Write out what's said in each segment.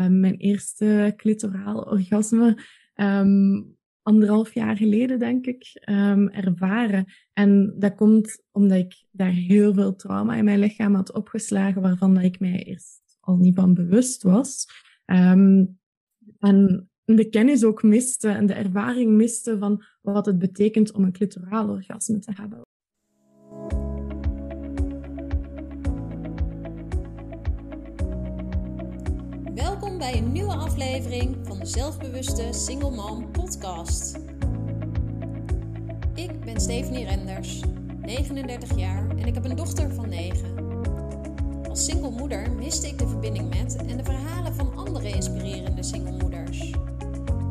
um, mijn eerste clitoraal orgasme um, anderhalf jaar geleden, denk ik, um, ervaren. En dat komt omdat ik daar heel veel trauma in mijn lichaam had opgeslagen, waarvan dat ik mij eerst al niet van bewust was. Um, en de kennis ook miste en de ervaring miste van wat het betekent om een clitoraal orgasme te hebben. Bij een nieuwe aflevering van de Zelfbewuste Single Mom podcast. Ik ben Stephanie Renders, 39 jaar en ik heb een dochter van 9. Als single moeder miste ik de verbinding met en de verhalen van andere inspirerende singlemoeders.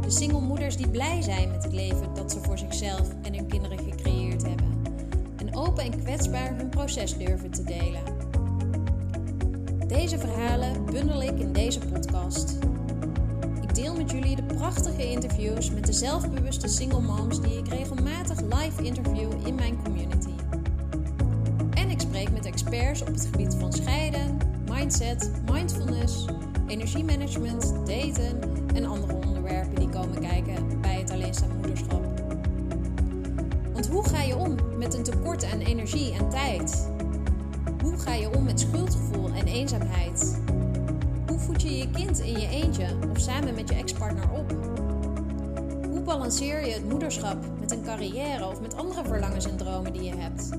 De singlemoeders die blij zijn met het leven dat ze voor zichzelf en hun kinderen gecreëerd hebben. En open en kwetsbaar hun proces durven te delen. Deze verhalen bundel ik in deze podcast. Ik deel met jullie de prachtige interviews met de zelfbewuste single moms die ik regelmatig live interview in mijn community spreek met experts op het gebied van scheiden, mindset, mindfulness, energiemanagement, daten en andere onderwerpen die komen kijken bij het alleenstaand moederschap. Want hoe ga je om met een tekort aan energie en tijd? Hoe ga je om met schuldgevoel en eenzaamheid? Hoe voed je je kind in je eentje of samen met je ex-partner op? Hoe balanceer je het moederschap met een carrière of met andere verlangens en dromen die je hebt?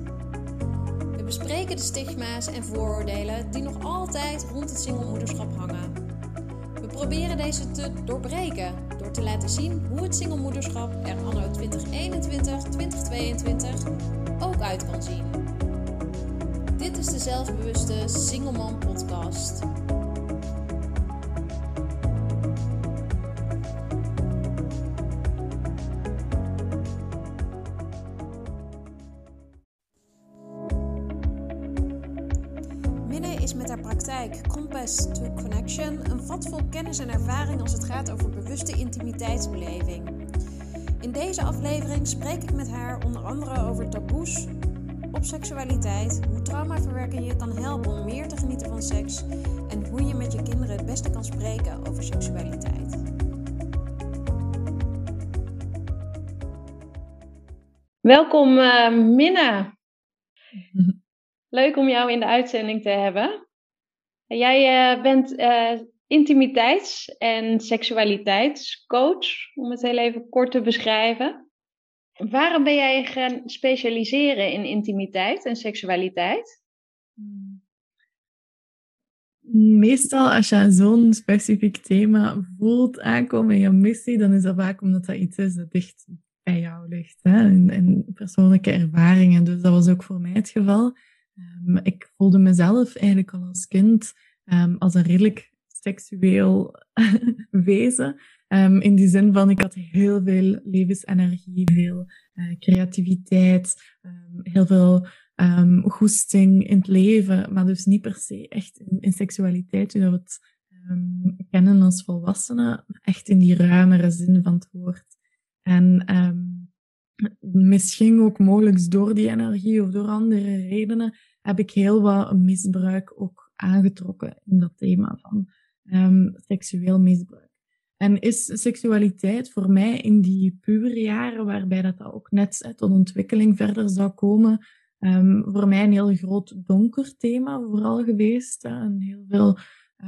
bespreken de stigma's en vooroordelen die nog altijd rond het singlemoederschap hangen. We proberen deze te doorbreken door te laten zien hoe het singlemoederschap er anno 2021-2022 ook uit kan zien. Is de zelfbewuste Single Mom podcast. to Connection een vat vol kennis en ervaring als het gaat over bewuste intimiteitsbeleving. In deze aflevering spreek ik met haar onder andere over taboes op seksualiteit, hoe traumaverwerking je kan helpen om meer te genieten van seks en hoe je met je kinderen het beste kan spreken over seksualiteit. Welkom uh, Minna. Leuk om jou in de uitzending te hebben. Jij uh, bent uh, intimiteits- en seksualiteitscoach, om het heel even kort te beschrijven. Waarom ben jij gaan specialiseren in intimiteit en seksualiteit? Meestal als je zo'n specifiek thema voelt aankomen in je missie, dan is dat vaak omdat dat iets is dat dicht bij jou ligt. Hè? En, persoonlijke ervaringen. Dus dat was ook voor mij het geval. Um, ik voelde mezelf eigenlijk al als kind um, als een redelijk seksueel wezen. Um, in die zin van, ik had heel veel levensenergie, veel uh, creativiteit, heel veel goesting in het leven, maar dus niet per se echt in, seksualiteit, hoe we het kennen als volwassenen, echt in die ruimere zin van het woord. En misschien ook mogelijk door die energie of door andere redenen heb ik heel wat misbruik ook aangetrokken in dat thema van um, seksueel misbruik. En is seksualiteit voor mij in die puberjaren, waarbij dat ook net tot ontwikkeling verder zou komen, um, voor mij een heel groot donker thema vooral geweest. En heel veel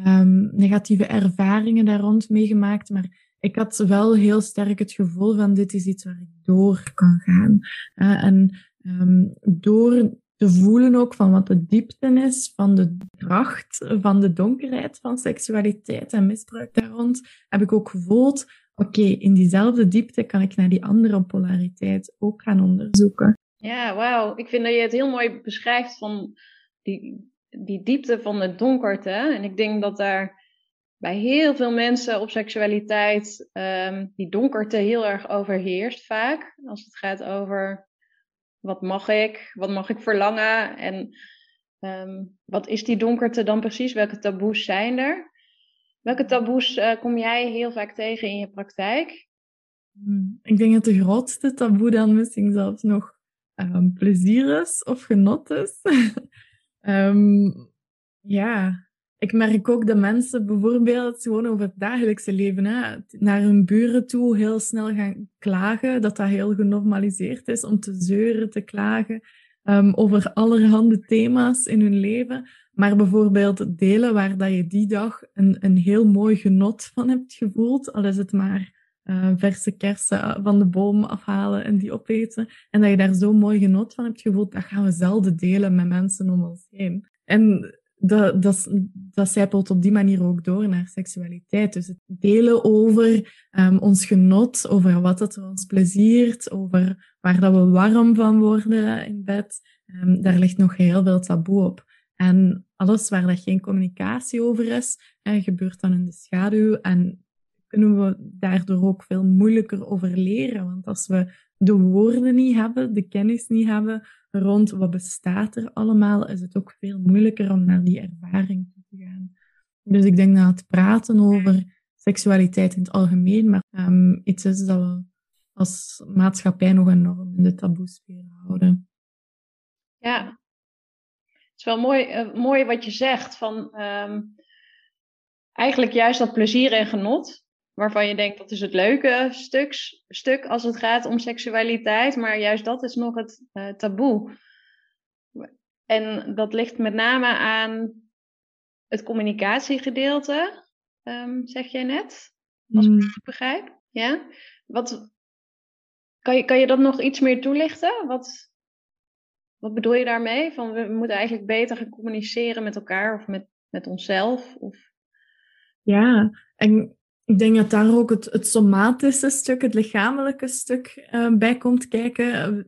um, negatieve ervaringen daar rond meegemaakt. Maar ik had wel heel sterk het gevoel van dit is iets waar ik door kan gaan. En um, door te voelen ook van wat de diepte is van de kracht, van de donkerheid van seksualiteit en misbruik daar rond, heb ik ook gevoeld, oké, in diezelfde diepte kan ik naar die andere polariteit ook gaan onderzoeken. Ja, wauw. Ik vind dat je het heel mooi beschrijft van die, die diepte van de donkerte. En ik denk dat daar bij heel veel mensen op seksualiteit um, die donkerte heel erg overheerst vaak. Als het gaat over wat mag ik? Wat mag ik verlangen? En um, wat is die donkerte dan precies? Welke taboes zijn er? Welke taboes uh, kom jij heel vaak tegen in je praktijk? Hmm, ik denk dat de grootste taboe dan misschien zelfs nog um, plezier is of genot is. um, ja, ik merk ook dat mensen bijvoorbeeld gewoon over het dagelijkse leven, hè, naar hun buren toe heel snel gaan klagen, dat dat heel genormaliseerd is om te zeuren, te klagen um, over allerhande thema's in hun leven. Maar bijvoorbeeld delen waar dat je die dag een, een heel mooi genot van hebt gevoeld, al is het maar uh, verse kersen van de boom afhalen en die opeten, en dat je daar zo mooi genot van hebt gevoeld, dat gaan we zelden delen met mensen om ons heen. En dat, dat, dat zijpelt op die manier ook door naar seksualiteit. Dus het delen over um, ons genot, over wat het ons pleziert, over waar dat we warm van worden in bed, um, daar ligt nog heel veel taboe op. En alles waar dat geen communicatie over is, gebeurt dan in de schaduw en kunnen we daardoor ook veel moeilijker over leren. Want als we de woorden niet hebben, de kennis niet hebben rond wat bestaat er allemaal, is het ook veel moeilijker om naar die ervaring te gaan. Dus ik denk dat het praten over seksualiteit in het algemeen, maar um, iets is dat we als maatschappij nog enorm in de taboesfeer houden. Ja, het is wel mooi, uh, mooi wat je zegt van um, eigenlijk juist dat plezier en genot waarvan je denkt dat is het leuke stuk, stuk als het gaat om seksualiteit, maar juist dat is nog het uh, taboe. En dat ligt met name aan het communicatiegedeelte, um, zeg jij net, als mm. ik het begrijp. Ja? Wat, kan, je, kan je dat nog iets meer toelichten? Wat, wat bedoel je daarmee? Van we moeten eigenlijk beter gaan communiceren met elkaar of met, met onszelf? Of... Ja, en ik denk dat daar ook het, het somatische stuk, het lichamelijke stuk uh, bij komt kijken.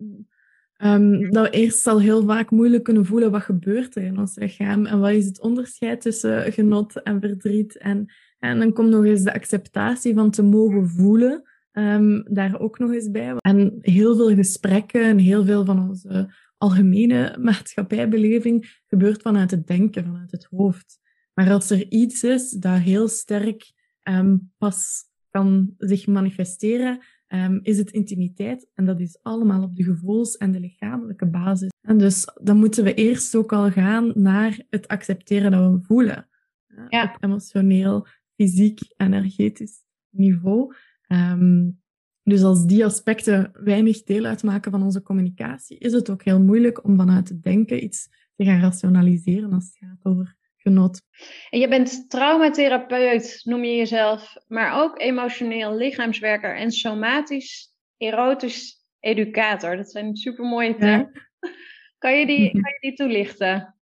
Um, dat we eerst al heel vaak moeilijk kunnen voelen wat gebeurt er in ons lichaam en wat is het onderscheid tussen genot en verdriet. En, en dan komt nog eens de acceptatie van te mogen voelen um, daar ook nog eens bij. En heel veel gesprekken en heel veel van onze algemene maatschappijbeleving gebeurt vanuit het denken, vanuit het hoofd. Maar als er iets is dat heel sterk um, pas kan zich manifesteren, um, is het intimiteit. En dat is allemaal op de gevoels- en de lichamelijke basis. En dus dan moeten we eerst ook al gaan naar het accepteren dat we voelen. Ja. Op emotioneel, fysiek, energetisch niveau. Um, dus als die aspecten weinig deel uitmaken van onze communicatie, is het ook heel moeilijk om vanuit het denken iets te gaan rationaliseren als het gaat over en je bent traumatherapeut, noem je jezelf, maar ook emotioneel lichaamswerker en somatisch erotisch educator. Dat zijn supermooie termen. Kan, je die, kan je die toelichten?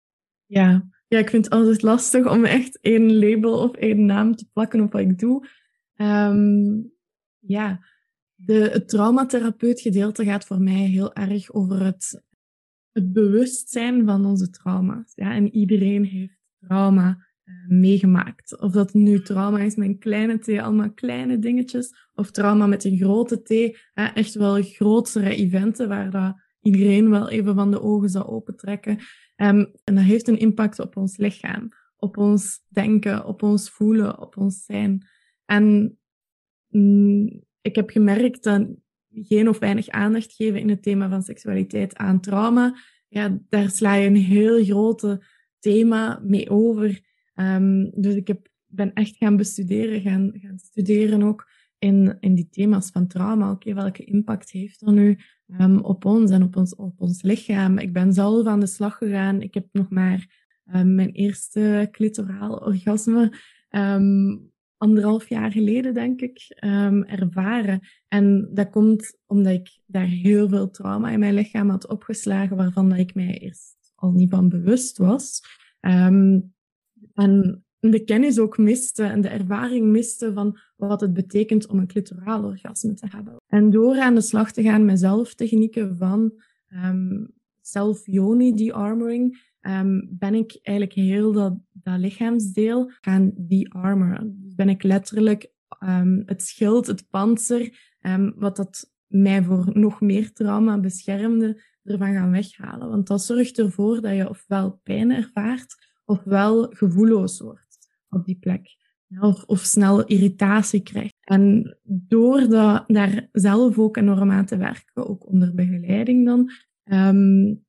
Ja. ja, ik vind het altijd lastig om echt één label of één naam te plakken op wat ik doe. Um, ja, de, het traumatherapeut gedeelte gaat voor mij heel erg over het, het bewustzijn van onze trauma's. Ja, en iedereen heeft trauma uh, meegemaakt. Of dat nu trauma is met een kleine T, allemaal kleine dingetjes, of trauma met een grote T, echt wel grotere eventen waar dat iedereen wel even van de ogen zou opentrekken. Um, en dat heeft een impact op ons lichaam, op ons denken, op ons voelen, op ons zijn. En mm, ik heb gemerkt dat geen of weinig aandacht geven in het thema van seksualiteit aan trauma, ja, daar sla je een heel grote thema mee over. Um, dus ik heb, ben echt gaan bestuderen, gaan, gaan studeren ook in, in die thema's van trauma. Oké, welke impact heeft dat nu um, op ons en op ons, op ons lichaam? Ik ben zelf aan de slag gegaan. Ik heb nog maar um, mijn eerste clitoraal orgasme anderhalf jaar geleden, denk ik, ervaren. En dat komt omdat ik daar heel veel trauma in mijn lichaam had opgeslagen, waarvan dat ik mij eerst al niet van bewust was. Um, en de kennis ook miste en de ervaring miste van wat het betekent om een clitoraal orgasme te hebben. En door aan de slag te gaan met zelftechnieken van um, self-yoni de-armoring, um, ben ik eigenlijk heel dat, dat lichaamsdeel gaan de-armoren. Dus ben ik letterlijk het schild, het panzer, wat dat mij voor nog meer trauma beschermde, ervan gaan weghalen. Want dat zorgt ervoor dat je ofwel pijn ervaart, ofwel gevoelloos wordt op die plek. of, of snel irritatie krijgt. En door dat, daar zelf ook enorm aan te werken, ook onder begeleiding dan, um,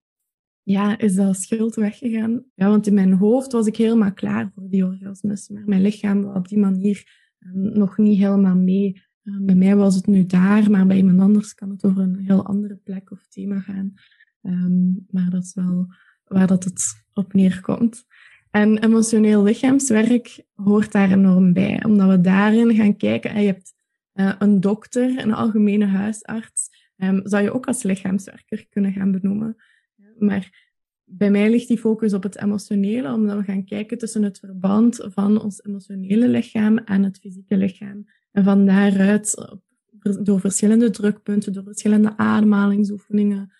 ja, is dat schuld weggegaan. Ja, want in mijn hoofd was ik helemaal klaar voor die orgasmes. Maar mijn lichaam op die manier um, nog niet helemaal mee. Um, bij mij was het nu daar, maar bij iemand anders kan het over een heel andere plek of thema gaan. Um, maar dat is wel waar dat het op neerkomt. En emotioneel lichaamswerk hoort daar enorm bij, omdat we daarin gaan kijken. En je hebt uh, een dokter, een algemene huisarts, um, zou je ook als lichaamswerker kunnen gaan benoemen. Maar bij mij ligt die focus op het emotionele, omdat we gaan kijken tussen het verband van ons emotionele lichaam en het fysieke lichaam. En van daaruit, door verschillende drukpunten, door verschillende ademhalingsoefeningen,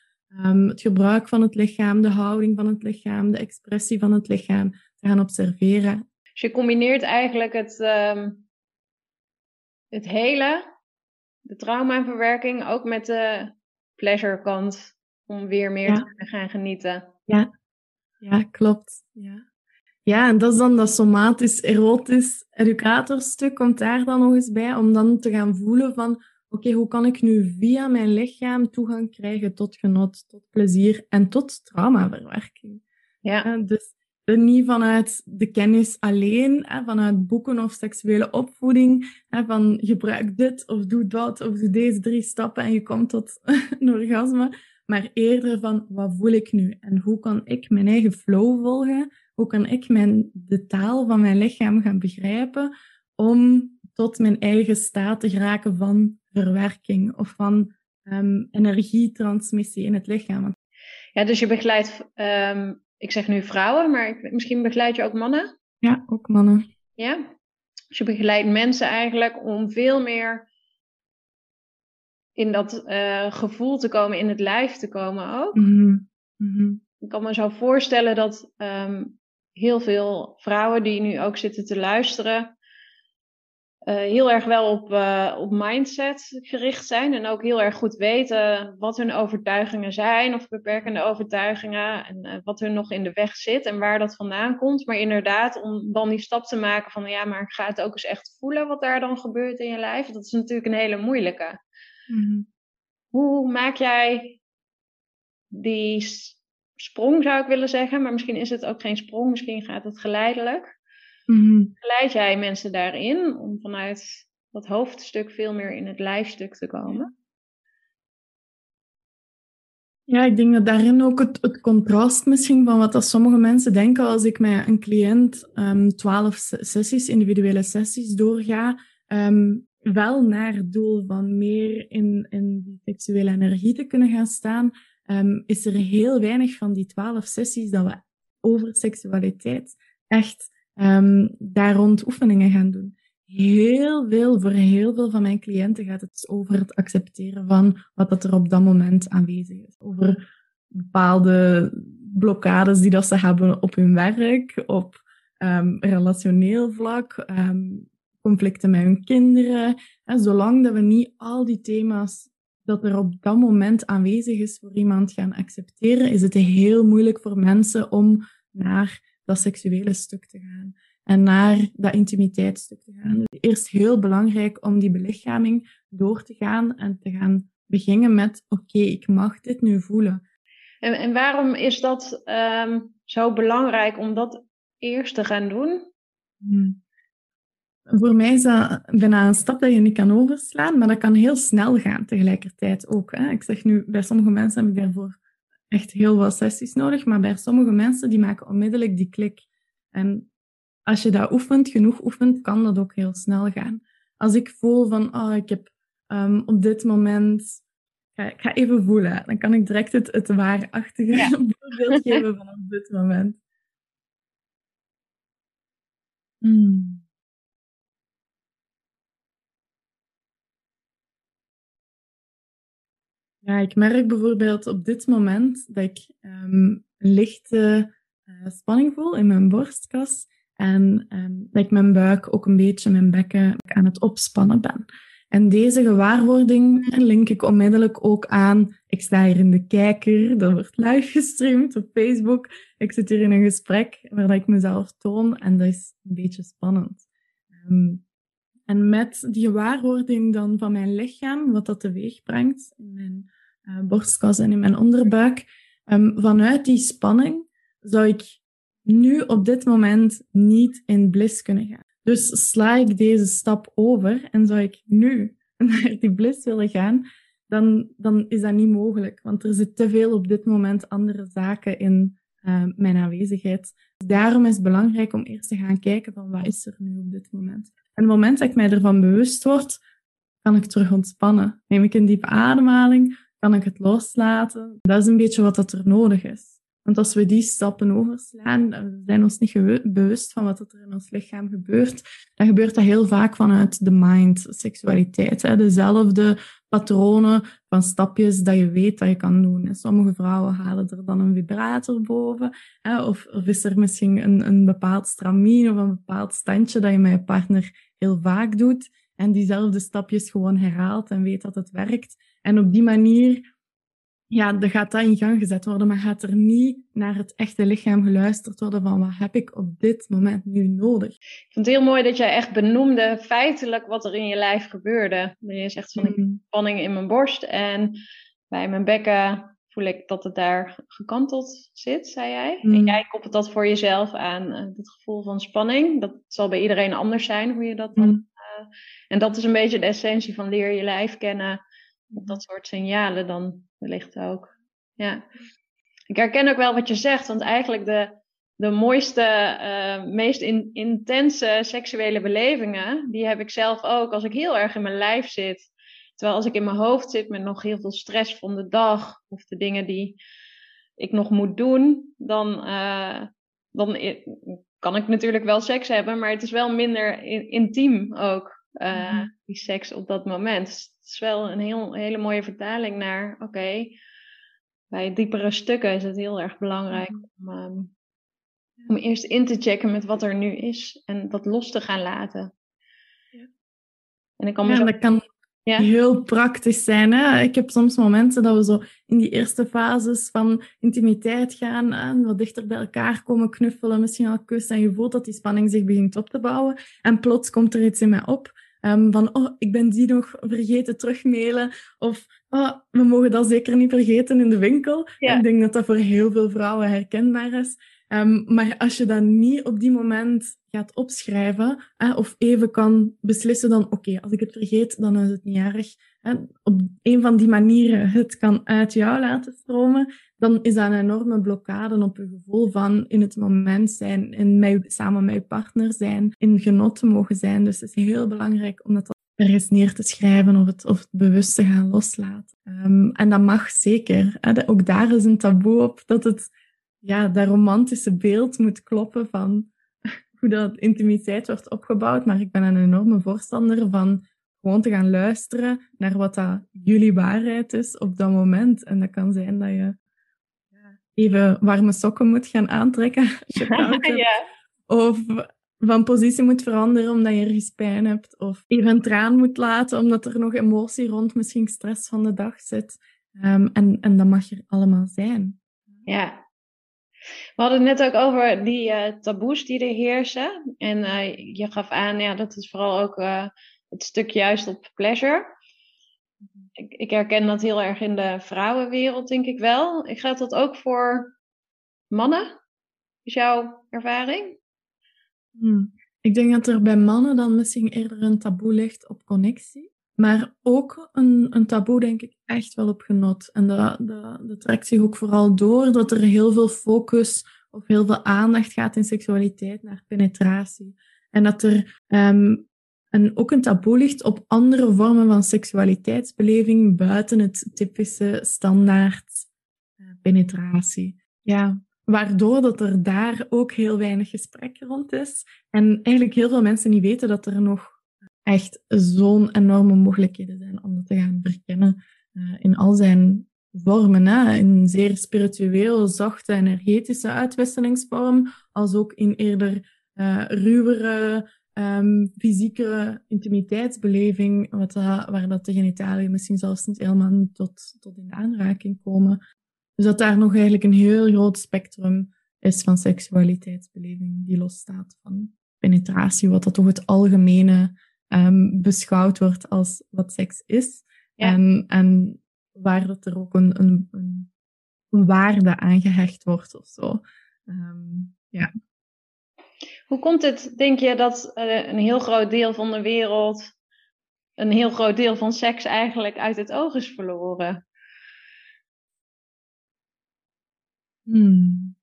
um, het gebruik van het lichaam, de houding van het lichaam, de expressie van het lichaam, te gaan observeren. Dus je combineert eigenlijk het, um, het hele, de traumaverwerking, ook met de pleasure kant om weer meer te gaan genieten. Ja, ja klopt. Ja. Ja, en dat is dan dat somatisch, erotisch educatorstuk komt daar dan nog eens bij, om dan te gaan voelen van, oké, hoe kan ik nu via mijn lichaam toegang krijgen tot genot, tot plezier en tot traumaverwerking. Ja. dus niet vanuit de kennis alleen, vanuit boeken of seksuele opvoeding, van gebruik dit of doe dat of doe deze drie stappen en je komt tot een orgasme maar eerder van wat voel ik nu en hoe kan ik mijn eigen flow volgen? Hoe kan ik mijn, de taal van mijn lichaam gaan begrijpen om tot mijn eigen staat te geraken van verwerking of van um, energietransmissie in het lichaam? Ja, dus je begeleidt, um, ik zeg nu vrouwen, maar misschien begeleid je ook mannen? Ja, ook mannen. Ja, dus je begeleidt mensen eigenlijk om veel meer in dat uh, gevoel te komen, in het lijf te komen ook. Mm -hmm. Ik kan me zo voorstellen dat um, heel veel vrouwen die nu ook zitten te luisteren, uh, heel erg wel op, uh, op mindset gericht zijn en ook heel erg goed weten wat hun overtuigingen zijn of beperkende overtuigingen en wat hun nog in de weg zit en waar dat vandaan komt. Maar inderdaad, om dan die stap te maken van ja, maar ga het ook eens echt voelen wat daar dan gebeurt in je lijf, dat is natuurlijk een hele moeilijke. Mm Hoe maak jij die sprong, zou ik willen zeggen, maar misschien is het ook geen sprong, misschien gaat het geleidelijk. Mm Geleid jij mensen daarin om vanuit dat hoofdstuk veel meer in het lijfstuk te komen? Ja, ik denk dat daarin ook het, het contrast misschien van wat dat sommige mensen denken als ik met een cliënt um, twaalf sessies, individuele sessies doorga. Um, wel naar het doel van meer in, in die seksuele energie te kunnen gaan staan, um, is er heel weinig van die twaalf sessies dat we over seksualiteit echt um, daar rond oefeningen gaan doen. Heel veel, voor heel veel van mijn cliënten gaat het over het accepteren van wat dat er op dat moment aanwezig is. Over bepaalde blokkades die dat ze hebben op hun werk, op um, relationeel vlak, conflicten met hun kinderen. En zolang dat we niet al die thema's dat er op dat moment aanwezig is voor iemand gaan accepteren, is het heel moeilijk voor mensen om naar dat seksuele stuk te gaan en naar dat intimiteitsstuk te gaan. Dus eerst heel belangrijk om die belichaming door te gaan en te gaan beginnen met oké, ik mag dit nu voelen. En, en waarom is dat um, zo belangrijk om dat eerst te gaan doen? Hmm voor mij is dat bijna een stap dat je niet kan overslaan, maar dat kan heel snel gaan tegelijkertijd ook. Hè. Ik zeg nu, bij sommige mensen heb ik daarvoor echt heel veel sessies nodig, maar bij sommige mensen die maken onmiddellijk die klik. En als je dat oefent, genoeg oefent, kan dat ook heel snel gaan. Als ik voel van, oh, ik heb um, op dit moment, ik ga, even voelen, dan kan ik direct het, het waarachtige ja. voorbeeld geven van op dit moment. Hmm. Ja, ik merk bijvoorbeeld op dit moment dat ik um, een lichte uh, spanning voel in mijn borstkas en um, dat ik mijn buik ook een beetje, mijn bekken aan het opspannen ben. En deze gewaarwording link ik onmiddellijk ook aan. Ik sta hier in de kijker, dat wordt live gestreamd op Facebook. Ik zit hier in een gesprek waar ik mezelf toon en dat is een beetje spannend. Um, en met die gewaarwording dan van mijn lichaam, wat dat teweeg brengt in mijn borstkas en in mijn onderbuik, Um, vanuit die spanning zou ik nu op dit moment niet in bliss kunnen gaan. Dus sla ik deze stap over en zou ik nu naar die bliss willen gaan, dan, dan is dat niet mogelijk. Want er zit te veel op dit moment andere zaken in uh, mijn aanwezigheid. Daarom is het belangrijk om eerst te gaan kijken van wat is er nu op dit moment. En op het moment dat ik mij ervan bewust word, kan ik terug ontspannen. Neem ik een diepe ademhaling, kan ik het loslaten. Dat is een beetje wat dat er nodig is. Want als we die stappen overslaan, we zijn ons niet bewust van wat er in ons lichaam gebeurt, dan gebeurt dat heel vaak vanuit de mind, seksualiteit. Hè? Dezelfde patronen van stapjes dat je weet dat je kan doen. Sommige vrouwen halen er dan een vibrator boven. Hè? Of, of is er misschien een, een bepaald stramien of een bepaald standje dat je met je partner heel vaak doet. En diezelfde stapjes gewoon herhaalt en weet dat het werkt. En op die manier ja, dan gaat dat in gang gezet worden, maar gaat er niet naar het echte lichaam geluisterd worden van wat heb ik op dit moment nu nodig. Ik vond het heel mooi dat jij echt benoemde feitelijk wat er in je lijf gebeurde. Je zegt van ik mm. spanning in mijn borst en bij mijn bekken voel ik dat het daar gekanteld zit, zei jij. En mm. jij koppelt dat voor jezelf aan het gevoel van spanning. Dat zal bij iedereen anders zijn, hoe je dat dan... Mm. Uh, en dat is een beetje de essentie van leer je lijf kennen dat soort signalen dan wellicht ook. Ja. Ik herken ook wel wat je zegt, want eigenlijk de, de mooiste, uh, meest in, intense seksuele belevingen, die heb ik zelf ook als ik heel erg in mijn lijf zit. Terwijl als ik in mijn hoofd zit met nog heel veel stress van de dag of de dingen die ik nog moet doen, dan, uh, dan kan ik natuurlijk wel seks hebben, maar het is wel minder intiem ook, uh, die seks op dat moment is wel een heel, hele mooie vertaling naar, oké, bij diepere stukken is het heel erg belangrijk om, ehm, om eerst in te checken met wat er nu is en dat los te gaan laten. Ja. En ik kan ja, dat kan ja. heel praktisch zijn. Hè? Ik heb soms momenten dat we zo in die eerste fases van intimiteit gaan en wat dichter bij elkaar komen, knuffelen, misschien al kussen en je voelt dat die spanning zich begint op te bouwen en plots komt er iets in mij op Um, van, oh, ik ben die nog vergeten terugmailen. Of, oh, we mogen dat zeker niet vergeten in de winkel. Ik denk dat dat voor heel veel vrouwen herkenbaar is. Um, maar als je dat niet op die moment gaat opschrijven, of even kan beslissen dan, oké, als ik het vergeet, dan is het niet erg. Op een van die manieren het kan uit jou laten stromen, dan is dat een enorme blokkade op je gevoel van in het moment zijn, in met, samen met je partner zijn, in genot te mogen zijn. Dus het is heel belangrijk om dat ergens neer te schrijven of het, of het bewust te gaan loslaten. Um, en dat mag zeker. Hè. Ook daar is een taboe op dat het ja, dat romantische beeld moet kloppen van hoe dat intimiteit wordt opgebouwd. Maar ik ben een enorme voorstander van gewoon te gaan luisteren naar wat dat jullie waarheid is op dat moment. En dat kan zijn dat je even warme sokken moet gaan aantrekken ja. Of van positie moet veranderen omdat je ergens pijn hebt. Of even een traan moet laten omdat er nog emotie rond misschien stress van de dag zit. Um, en, en dat mag er allemaal zijn. Ja, we hadden het net ook over die uh, taboes die er heersen. En uh, je gaf aan, ja, dat is vooral ook uh, het stuk juist op pleasure. Ik, ik, herken dat heel erg in de vrouwenwereld, denk ik wel. Geldt dat ook voor mannen? Is jouw ervaring? Hmm. Ik denk dat er bij mannen dan misschien eerder een taboe ligt op connectie. Maar ook een, een taboe, denk ik, echt wel op genot. En dat, dat, dat trekt zich ook vooral door dat er heel veel focus of heel veel aandacht gaat in seksualiteit naar penetratie. En dat er um, een, ook een taboe ligt op andere vormen van seksualiteitsbeleving buiten het typische standaard uh, penetratie. Ja, waardoor dat er daar ook heel weinig gesprek rond is. En eigenlijk heel veel mensen niet weten dat er nog echt zo'n enorme mogelijkheden zijn om dat te gaan verkennen uh, in al zijn vormen. Hè? In zeer spiritueel, zachte, energetische uitwisselingsvorm, als ook in eerder uh, ruwere, um, fysieke intimiteitsbeleving, wat dat, waar dat de genitaliën misschien zelfs niet helemaal niet tot, tot in aanraking komen. Dus dat daar nog eigenlijk een heel groot spectrum is van seksualiteitsbeleving die losstaat van penetratie, wat dat toch het algemene um, beschouwd wordt als wat seks is. En, en waar dat er ook een, een, een waarde aangehecht wordt of zo. Ehm, ja. Hoe komt het, denk je, dat uh, een heel groot deel van de wereld, een heel groot deel van seks eigenlijk uit het oog is verloren? Hmm.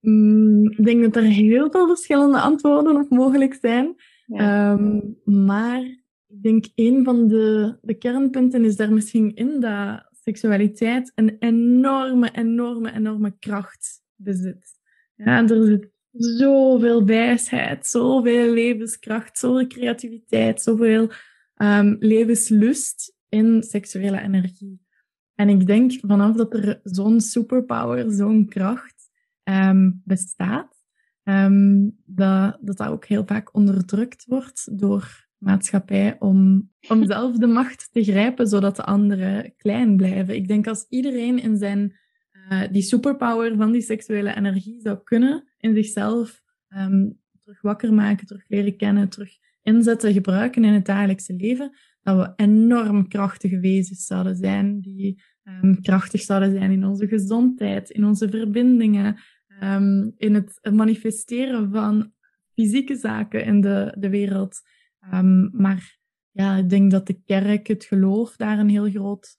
Mm, ik denk dat er heel veel verschillende antwoorden op mogelijk zijn. Ehm, maar ik denk een van de, de kernpunten is daar misschien in dat seksualiteit een enorme, enorme, enorme kracht bezit. Ja, er zit zoveel wijsheid, zoveel levenskracht, zoveel creativiteit, zoveel um, levenslust in seksuele energie. En ik denk vanaf dat er zo'n superpower, zo'n kracht um, bestaat, um, dat, dat dat ook heel vaak onderdrukt wordt door maatschappij om, om zelf de macht te grijpen, zodat de anderen klein blijven. Ik denk als iedereen in zijn uh, die superpower van die seksuele energie zou kunnen in zichzelf um, terug wakker maken, terug leren kennen, terug inzetten, gebruiken in het dagelijkse leven, dat we enorm krachtige wezens zouden zijn, die um, krachtig zouden zijn in onze gezondheid, in onze verbindingen, um, in het manifesteren van fysieke zaken in de, de wereld. Maar ja, ik denk dat de kerk, het geloof, daar een heel groot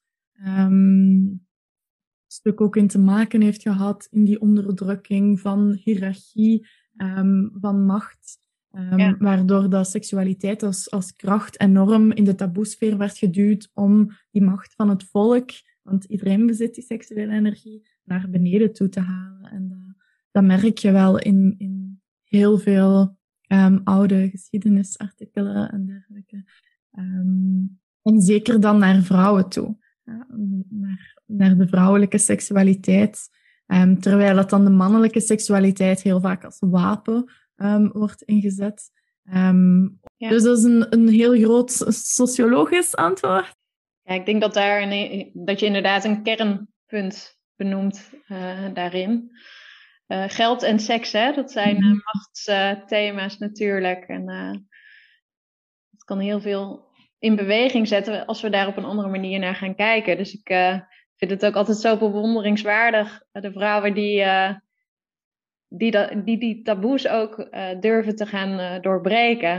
stuk ook in te maken heeft gehad in die onderdrukking van hiërarchie, um, van macht. Ja. Waardoor dat seksualiteit als, als kracht enorm in de taboesfeer werd geduwd om die macht van het volk, want iedereen bezit die seksuele energie, naar beneden toe te halen. En dat, dat merk je wel in, in heel veel um, oude geschiedenisartikelen en dergelijke. En zeker dan naar vrouwen toe. Ja, naar, naar de vrouwelijke seksualiteit. Um, terwijl dat dan de mannelijke seksualiteit heel vaak als wapen wordt ingezet. Ja. Dus dat is een, een heel groot sociologisch antwoord. Ja, ik denk dat, daar een, dat je inderdaad een kernpunt benoemt uh, daarin. Uh, geld en seks, hè? dat zijn uh, machtsthema's natuurlijk. En het kan heel veel in beweging zetten als we daar op een andere manier naar gaan kijken. Dus ik vind het ook altijd zo bewonderingswaardig, de vrouwen die die, die, die taboes ook durven te gaan doorbreken.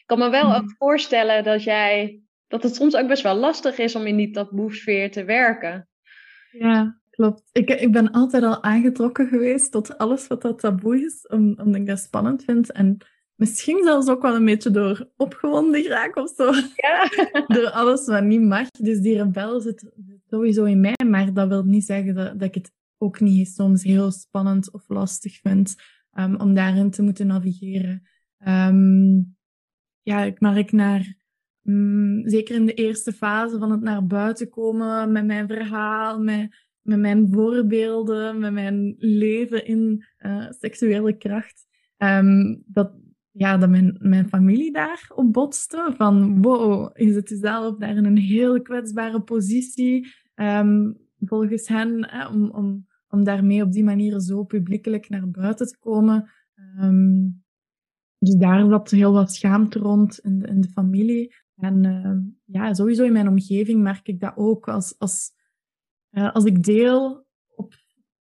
Ik kan me wel mm. ook voorstellen dat jij dat het soms ook best wel lastig is om in die taboesfeer te werken. Ja, klopt. Ik, ik ben altijd al aangetrokken geweest tot alles wat dat taboe is, omdat ik dat spannend vind. En misschien zelfs ook wel een beetje door opgewonden raak of zo. Ja. door alles wat niet mag. Dus die rebel zit sowieso in mij, maar dat wil niet zeggen dat, dat ik het ook niet soms heel spannend of lastig vind um, om daarin te moeten navigeren. Um, ja, ik merk naar um, zeker in de eerste fase van het naar buiten komen met mijn verhaal, met met mijn voorbeelden, met mijn leven in uh, seksuele kracht, um, dat, ja, dat mijn, mijn familie daar op botste. Van wow, je zit jezelf daar in een heel kwetsbare positie. Um, volgens hen, om, om, om daarmee op die manier zo publiekelijk naar buiten te komen. Um, dus daar zat heel wat schaamte rond in de, in de familie. En uh, ja, sowieso in mijn omgeving merk ik dat ook. Als, als uh, als ik deel op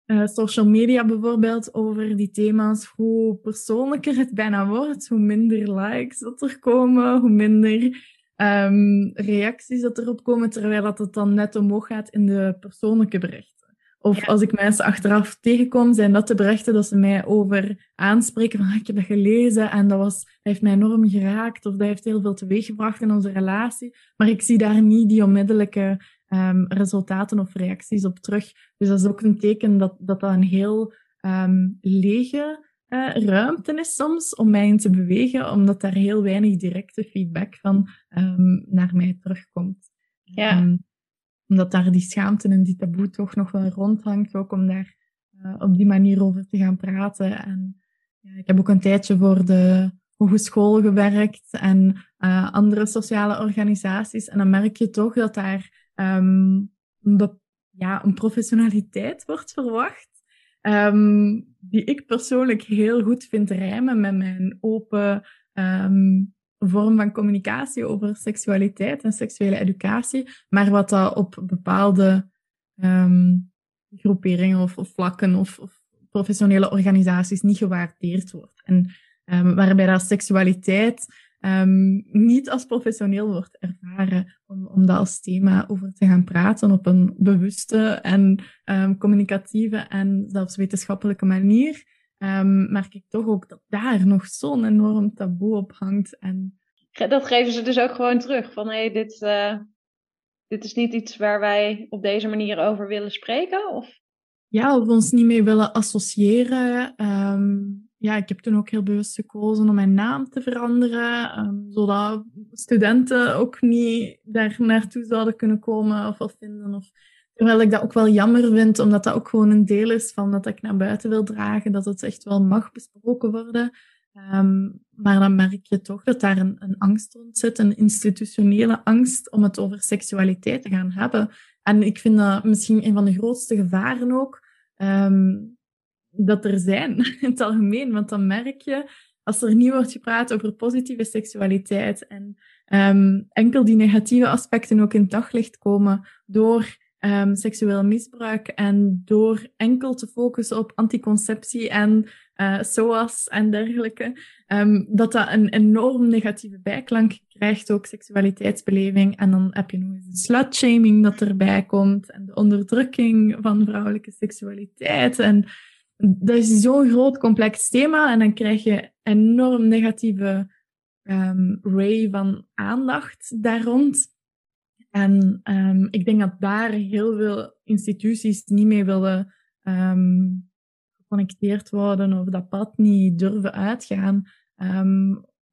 uh, social media bijvoorbeeld over die thema's, hoe persoonlijker het bijna wordt, hoe minder likes dat er komen, hoe minder um, reacties dat erop komen, terwijl dat het dan net omhoog gaat in de persoonlijke berichten. Of als ik mensen achteraf tegenkom, zijn dat de berichten dat ze mij over aanspreken van ah, ik heb dat gelezen en dat, was, dat heeft mij enorm geraakt of dat heeft heel veel teweeggebracht in onze relatie. Maar ik zie daar niet die onmiddellijke um, resultaten of reacties op terug. Dus dat is ook een teken dat dat, dat een heel um, lege uh, ruimte is soms om mij in te bewegen, omdat daar heel weinig directe feedback van um, naar mij terugkomt. Ja. omdat daar die schaamte en die taboe toch nog wel rondhangt, ook om daar uh, op die manier over te gaan praten. En ja, ik heb ook een tijdje voor de hogeschool gewerkt en uh, andere sociale organisaties. En dan merk je toch dat daar um, een, ja, een professionaliteit wordt verwacht. Um, die ik persoonlijk heel goed vind rijmen met mijn open um, vorm van communicatie over seksualiteit en seksuele educatie. Maar wat dat op bepaalde um, groeperingen of, vlakken of, of, professionele organisaties niet gewaardeerd wordt. En waarbij dat seksualiteit um, niet als professioneel wordt ervaren, om, om daar als thema over te gaan praten op een bewuste en um, communicatieve en zelfs wetenschappelijke manier, um, merk ik toch ook dat daar nog zo'n enorm taboe op hangt. En... Dat geven ze dus ook gewoon terug, van hé, hey, dit, uh, dit is niet iets waar wij op deze manier over willen spreken? Of? Ja, of ons niet mee willen associëren. Um, ja, ik heb toen ook heel bewust gekozen om mijn naam te veranderen, um, zodat studenten ook niet daar naartoe zouden kunnen komen of wat vinden. Of, terwijl ik dat ook wel jammer vind, omdat dat ook gewoon een deel is van dat ik naar buiten wil dragen, dat het echt wel mag besproken worden. Um, maar dan merk je toch dat daar een, een angst rond zit, een institutionele angst om het over seksualiteit te gaan hebben. En ik vind dat misschien een van de grootste gevaren ook. Um, dat er zijn in het algemeen. Want dan merk je, als er niet wordt gepraat over positieve seksualiteit en um, enkel die negatieve aspecten ook in daglicht komen door um, seksueel misbruik en door enkel te focussen op anticonceptie en uh, SOAS en dergelijke, um, dat dat een enorm negatieve bijklank krijgt, ook seksualiteitsbeleving. En dan heb je nog eens de slutshaming dat erbij komt en de onderdrukking van vrouwelijke seksualiteit en dat is zo'n groot complex thema en dan krijg je enorm negatieve um, ray van aandacht daar rond. En um, ik denk dat daar heel veel instituties niet mee willen um, geconnecteerd worden of dat pad niet durven uitgaan.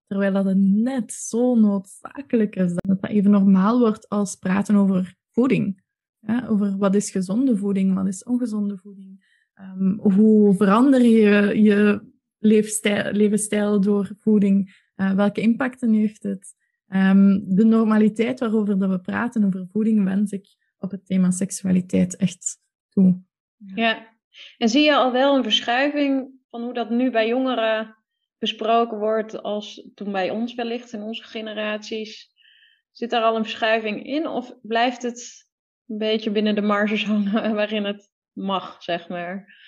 Terwijl dat net zo noodzakelijk is dat dat even normaal wordt als praten over voeding. Over wat is gezonde voeding, wat is ongezonde voeding. Um, hoe verander je je leefstijl, levensstijl door voeding? Uh, welke impacten heeft het? Um, de normaliteit waarover dat we praten over voeding wens ik op het thema seksualiteit echt toe. Ja, en zie je al wel een verschuiving van hoe dat nu bij jongeren besproken wordt als toen bij ons wellicht in onze generaties? Zit daar al een verschuiving in of blijft het een beetje binnen de marges hangen waarin het mag, zeg maar.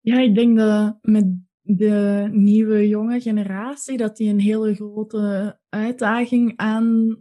Ja, ik denk dat met de nieuwe jonge generatie, dat die een hele grote uitdaging aan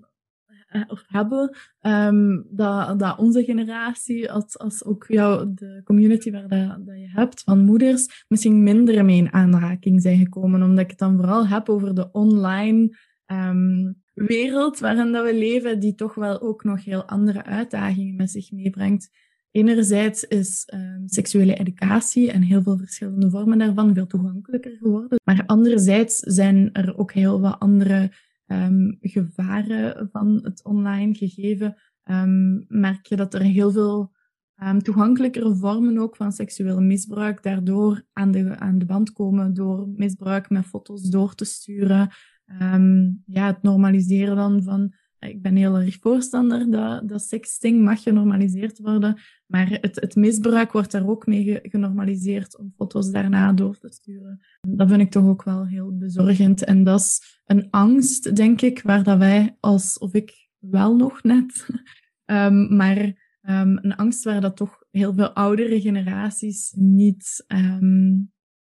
eh, of hebben. Um, dat, dat onze generatie, als, als ook jou, de community waar dat, dat je hebt van moeders, misschien minder mee in aanraking zijn gekomen. Omdat ik het dan vooral heb over de online um, wereld waarin dat we leven, die toch wel ook nog heel andere uitdagingen met zich meebrengt. Enerzijds is um, seksuele educatie en heel veel verschillende vormen daarvan veel toegankelijker geworden. Maar anderzijds zijn er ook heel wat andere um, gevaren van het online gegeven. Um, merk je dat er heel veel toegankelijkere vormen ook van seksueel misbruik daardoor aan de, aan de band komen door misbruik met foto's door te sturen. ja, het normaliseren dan van ik ben heel erg voorstander dat, dat sexting mag genormaliseerd worden, maar het, het misbruik wordt daar ook mee genormaliseerd om foto's daarna door te sturen. Dat vind ik toch ook wel heel bezorgend. En dat is een angst, denk ik, waar dat wij als, of ik wel nog net, um, maar um, een angst waar dat toch heel veel oudere generaties niet um,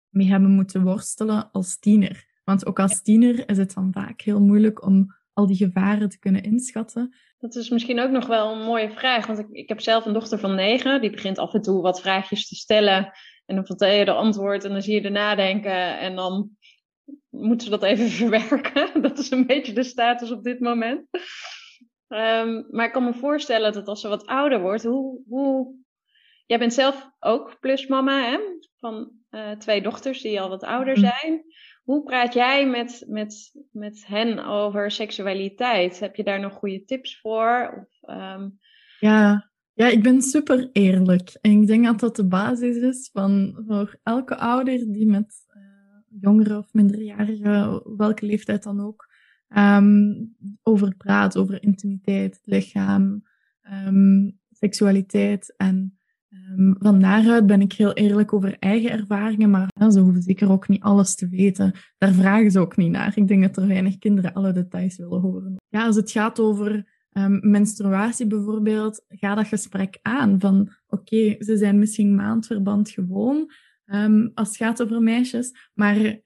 mee hebben moeten worstelen als tiener. Want ook als tiener is het dan vaak heel moeilijk om al die gevaren te kunnen inschatten. Dat is misschien ook nog wel een mooie vraag, want ik, ik heb zelf een dochter van negen, die begint af en toe wat vraagjes te stellen en dan vertel je de antwoord en dan zie je er nadenken en dan moeten ze dat even verwerken. Dat is een beetje de status op dit moment. Um, maar ik kan me voorstellen dat als ze wat ouder wordt, hoe, hoe... Jij bent zelf ook plusmama hè? van uh, twee dochters die al wat ouder mhm. zijn. Hoe praat jij met, met, met hen over seksualiteit? Heb je daar nog goede tips voor? Of, um... ja, ja, ik ben super eerlijk. En ik denk dat dat de basis is van voor elke ouder die met uh, jongeren of minderjarigen, welke leeftijd dan ook, um, over praat, over intimiteit, lichaam, um, seksualiteit en Um, van daaruit ben ik heel eerlijk over eigen ervaringen, maar ze hoeven zeker ook niet alles te weten. Daar vragen ze ook niet naar. Ik denk dat er weinig kinderen alle details willen horen. Ja, als het gaat over um, menstruatie bijvoorbeeld, ga dat gesprek aan van oké, ze zijn misschien maandverband gewoon um, als het gaat over meisjes, maar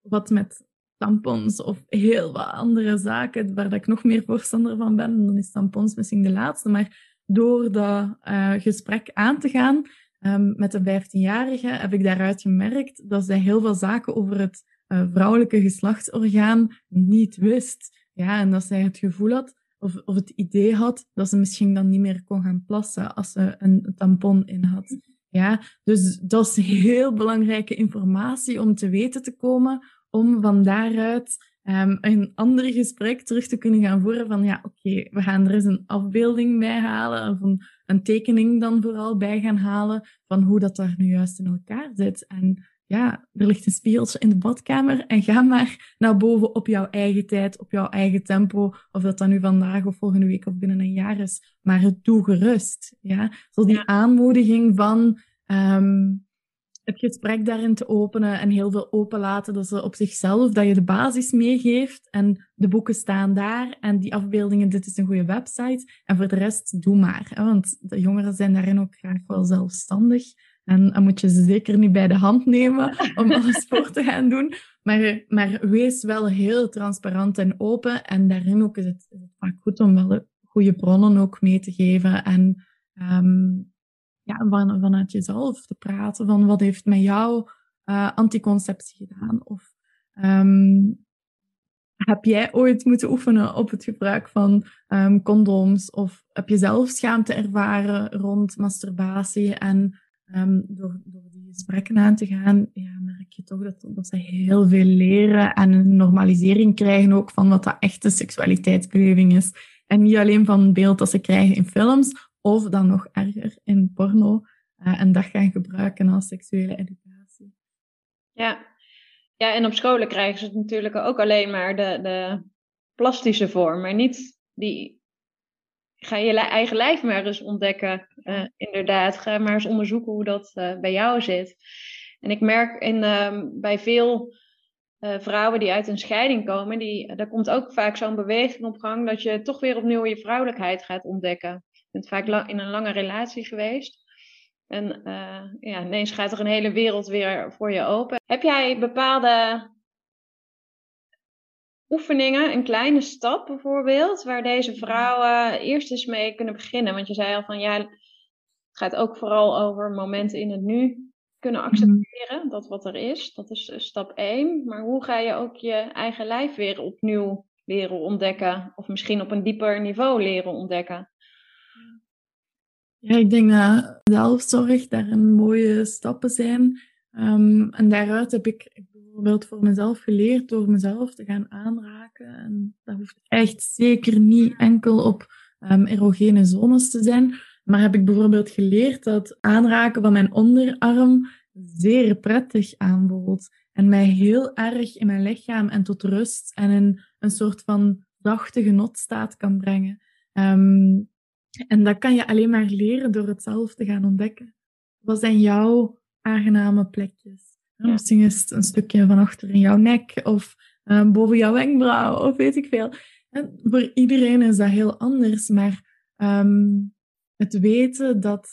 wat met tampons of heel wat andere zaken waar dat ik nog meer voorstander van ben, dan is tampons misschien de laatste, maar door dat uh, gesprek aan te gaan um, met een 15-jarige heb ik daaruit gemerkt dat zij heel veel zaken over het uh, vrouwelijke geslachtsorgaan niet wist. Ja, en dat zij het gevoel had of, of het idee had dat ze misschien dan niet meer kon gaan plassen als ze een tampon in had. Ja, dus dat is heel belangrijke informatie om te weten te komen, om van daaruit um, een ander gesprek terug te kunnen gaan voeren van ja, oké, we gaan er eens een afbeelding bij halen, of een, een, tekening dan vooral bij gaan halen van hoe dat daar nu juist in elkaar zit. En ja, er ligt een spiegeltje in de badkamer en ga maar naar boven op jouw eigen tijd, op jouw eigen tempo, of dat dan nu vandaag of volgende week of binnen een jaar is. Maar het doe gerust. Ja? Zo die aanmoediging van um, het gesprek daarin te openen en heel veel openlaten. Dat ze op zichzelf, dat je de basis meegeeft en de boeken staan daar en die afbeeldingen, dit is een goede website. En voor de rest, doe maar. Hè? Want de jongeren zijn daarin ook graag wel zelfstandig. En dan moet je ze zeker niet bij de hand nemen om alles voor te gaan doen. Maar, maar wees wel heel transparant en open. En daarin ook is het, is het vaak goed om wel goede bronnen ook mee te geven. En um, ja, van, vanuit jezelf te praten. Van wat heeft met jou uh, anticonceptie gedaan? Of um, heb jij ooit moeten oefenen op het gebruik van um, condooms? Of heb je zelf schaamte ervaren rond masturbatie? En um, door, door die gesprekken aan te gaan, ja, merk je toch dat, dat ze heel veel leren en een normalisering krijgen ook van wat dat echte seksualiteitsbeleving is. En niet alleen van beeld dat ze krijgen in films, of dan nog erger in porno. Uh, en dat gaan gebruiken als seksuele educatie. Ja. ja, en op scholen krijgen ze het natuurlijk ook alleen maar de, de plastische vorm, maar niet die. Ga je eigen lijf maar eens ontdekken, uh, inderdaad. Ga maar eens onderzoeken hoe dat uh, bij jou zit. En ik merk in, uh, bij veel vrouwen die uit een scheiding komen, die, daar komt ook vaak zo'n beweging op gang dat je toch weer opnieuw je vrouwelijkheid gaat ontdekken bent vaak lang, in een lange relatie geweest. En uh, ja, ineens gaat er een hele wereld weer voor je open. Heb jij bepaalde oefeningen, een kleine stap bijvoorbeeld, waar deze vrouwen eerst eens mee kunnen beginnen? Want je zei al van ja, het gaat ook vooral over momenten in het nu kunnen mhm. accepteren, dat wat er is. Dat is eh, stap 1. Maar hoe ga je ook je eigen lijf weer opnieuw leren ontdekken? Of misschien op een dieper niveau leren ontdekken? Ja, ik denk dat zelfzorg daar een mooie stappen zijn. Um, en daaruit heb ik bijvoorbeeld voor mezelf geleerd door mezelf te gaan aanraken. En dat hoeft echt zeker niet enkel op um, erogene zones te zijn. Maar heb ik bijvoorbeeld geleerd dat aanraken van mijn onderarm zeer prettig aanvoelt. En mij heel erg in mijn lichaam en tot rust en in een soort van zachte genotstaat kan brengen. Um, en dat kan je alleen maar leren door het zelf te gaan ontdekken. Wat zijn jouw aangename plekjes? Ja. Misschien is het een stukje van achter in jouw nek of um, boven jouw wenkbrauw of weet ik veel. En voor iedereen is dat heel anders, maar um, het weten dat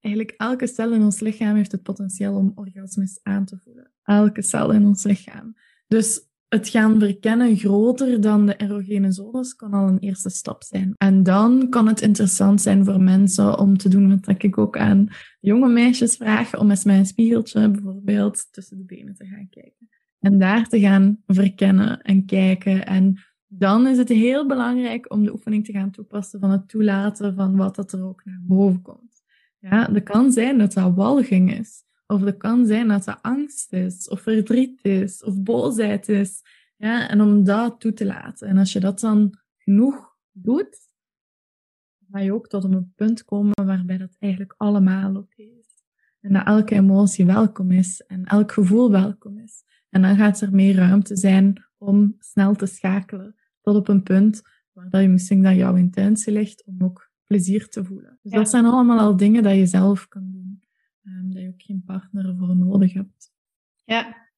eigenlijk elke cel in ons lichaam heeft het potentieel om orgasmes aan te voelen. Elke cel in ons lichaam. Dus het gaan verkennen groter dan de erogene zones kan al een eerste stap zijn. En dan kan het interessant zijn voor mensen om te doen wat ik ook aan jonge meisjes vraag, om eens met een spiegeltje bijvoorbeeld tussen de benen te gaan kijken. En daar te gaan verkennen en kijken. En dan is het heel belangrijk om de oefening te gaan toepassen van het toelaten van wat dat er ook naar boven komt. Ja, het kan zijn dat dat walging is. Of het kan zijn dat dat angst is, of verdriet is, of boosheid is. Ja, en om dat toe te laten. En als je dat dan genoeg doet, ga je ook tot een punt komen waarbij dat eigenlijk allemaal oké is. En dat elke emotie welkom is en elk gevoel welkom is. En dan gaat er meer ruimte zijn om snel te schakelen tot op een punt waar dat je misschien dat jouw intentie ligt om ook plezier te voelen. Dus dat zijn allemaal al dingen dat je zelf kan doen um, dat je ook geen partner voor nodig hebt. Ja,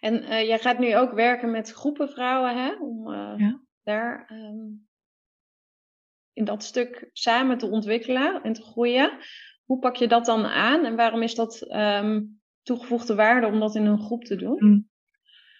en uh, jij gaat nu ook werken met groepen vrouwen, hè? Om uh, ja. daar um, in dat stuk samen te ontwikkelen en te groeien. Hoe pak je dat dan aan en waarom is dat ehm, toegevoegde waarde om dat in een groep te doen? Mm.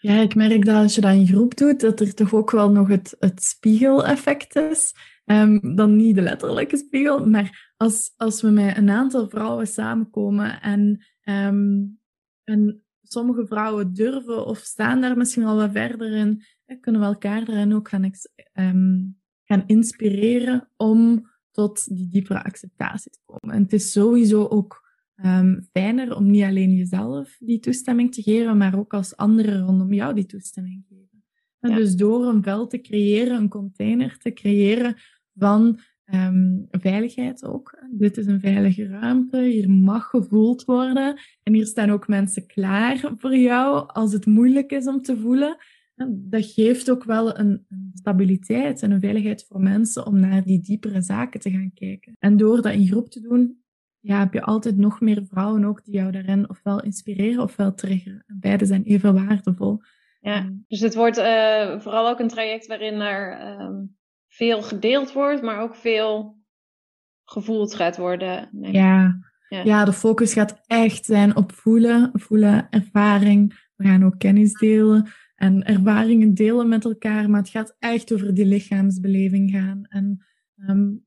Ja, ik merk dat als je dat in groep doet, dat er toch ook wel nog het, het spiegeleffect is. Um, dan niet de letterlijke spiegel, maar als, als we met een aantal vrouwen samenkomen en, um, en sommige vrouwen durven of staan daar misschien wel wat verder in, kunnen we elkaar daarin ook gaan, um, gaan inspireren om tot die diepere acceptatie te komen. En het is sowieso ook um, fijner om niet alleen jezelf die toestemming te geven, maar ook als anderen rondom jou die toestemming geven. En dus door een veld te creëren, een container te creëren van um, veiligheid ook. Dit is een veilige ruimte, hier mag gevoeld worden. En hier staan ook mensen klaar voor jou als het moeilijk is om te voelen. Dat geeft ook wel een, stabiliteit en een veiligheid voor mensen om naar die diepere zaken te gaan kijken. En door dat in groep te doen, ja, heb je altijd nog meer vrouwen ook die jou daarin ofwel inspireren ofwel triggeren. En beide zijn even waardevol. Ja, dus het wordt uh, vooral ook een traject waarin er um, veel gedeeld wordt, maar ook veel gevoeld gaat worden. Ja. ja. Ja. de focus gaat echt zijn op voelen, voelen, ervaring. We gaan ook kennis delen en ervaringen delen met elkaar, maar het gaat echt over die lichaamsbeleving gaan. En um,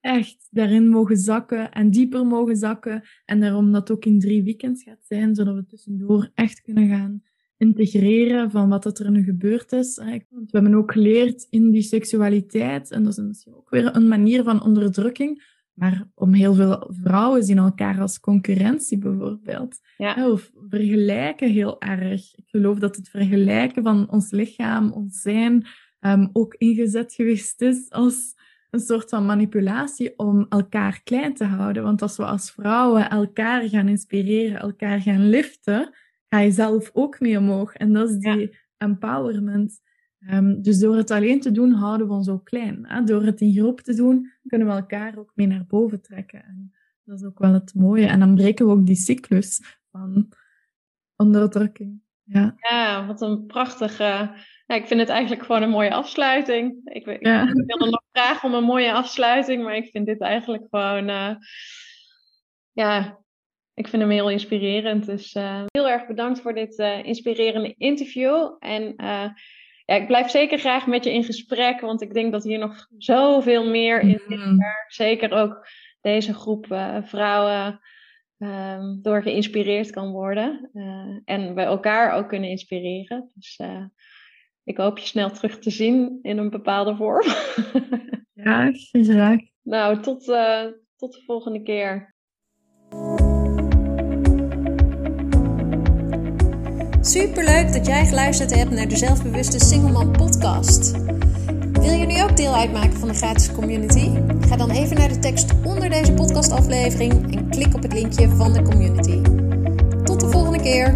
echt daarin mogen zakken en dieper mogen zakken. En daarom dat ook in drie weekends gaat zijn, zodat we tussendoor echt kunnen gaan integreren van wat er nu gebeurd is. Want we hebben ook geleerd in die seksualiteit, en dat is misschien ook weer een manier van onderdrukking, maar om heel veel vrouwen zien elkaar als concurrentie bijvoorbeeld. Ja. Of vergelijken heel erg. Ik geloof dat het vergelijken van ons lichaam, ons zijn, um, ook ingezet geweest is als een soort van manipulatie om elkaar klein te houden. Want als we als vrouwen elkaar gaan inspireren, elkaar gaan liften, ga je zelf ook mee omhoog. En dat is die empowerment. Um, dus door het alleen te doen, houden we ons ook klein. Hè? Door het in groep te doen, kunnen we elkaar ook mee naar boven trekken. En dat is ook wel het mooie. En dan breken we ook die cyclus van onderdrukking. Ja, ja wat een prachtige ja, ik vind het eigenlijk gewoon een mooie afsluiting. Ik, ik, ja. wilde nog vragen om een mooie afsluiting, maar ik vind dit eigenlijk gewoon, uh, ja, ik vind hem heel inspirerend. Dus uh, heel erg bedankt voor dit uh, inspirerende interview. En ja, ik blijf zeker graag met je in gesprek, want ik denk dat hier nog zoveel meer in zit. Mm. Zeker ook deze groep vrouwen um, door geïnspireerd kan worden. en we elkaar ook kunnen inspireren. Dus ik hoop je snel terug te zien in een bepaalde vorm. ja, graag. Nou, tot, tot de volgende keer. Superleuk dat jij geluisterd hebt naar de Zelfbewuste Singleman podcast. Wil je nu ook deel uitmaken van de gratis community? Ga dan even naar de tekst onder deze podcastaflevering en klik op het linkje van de community. Tot de volgende keer.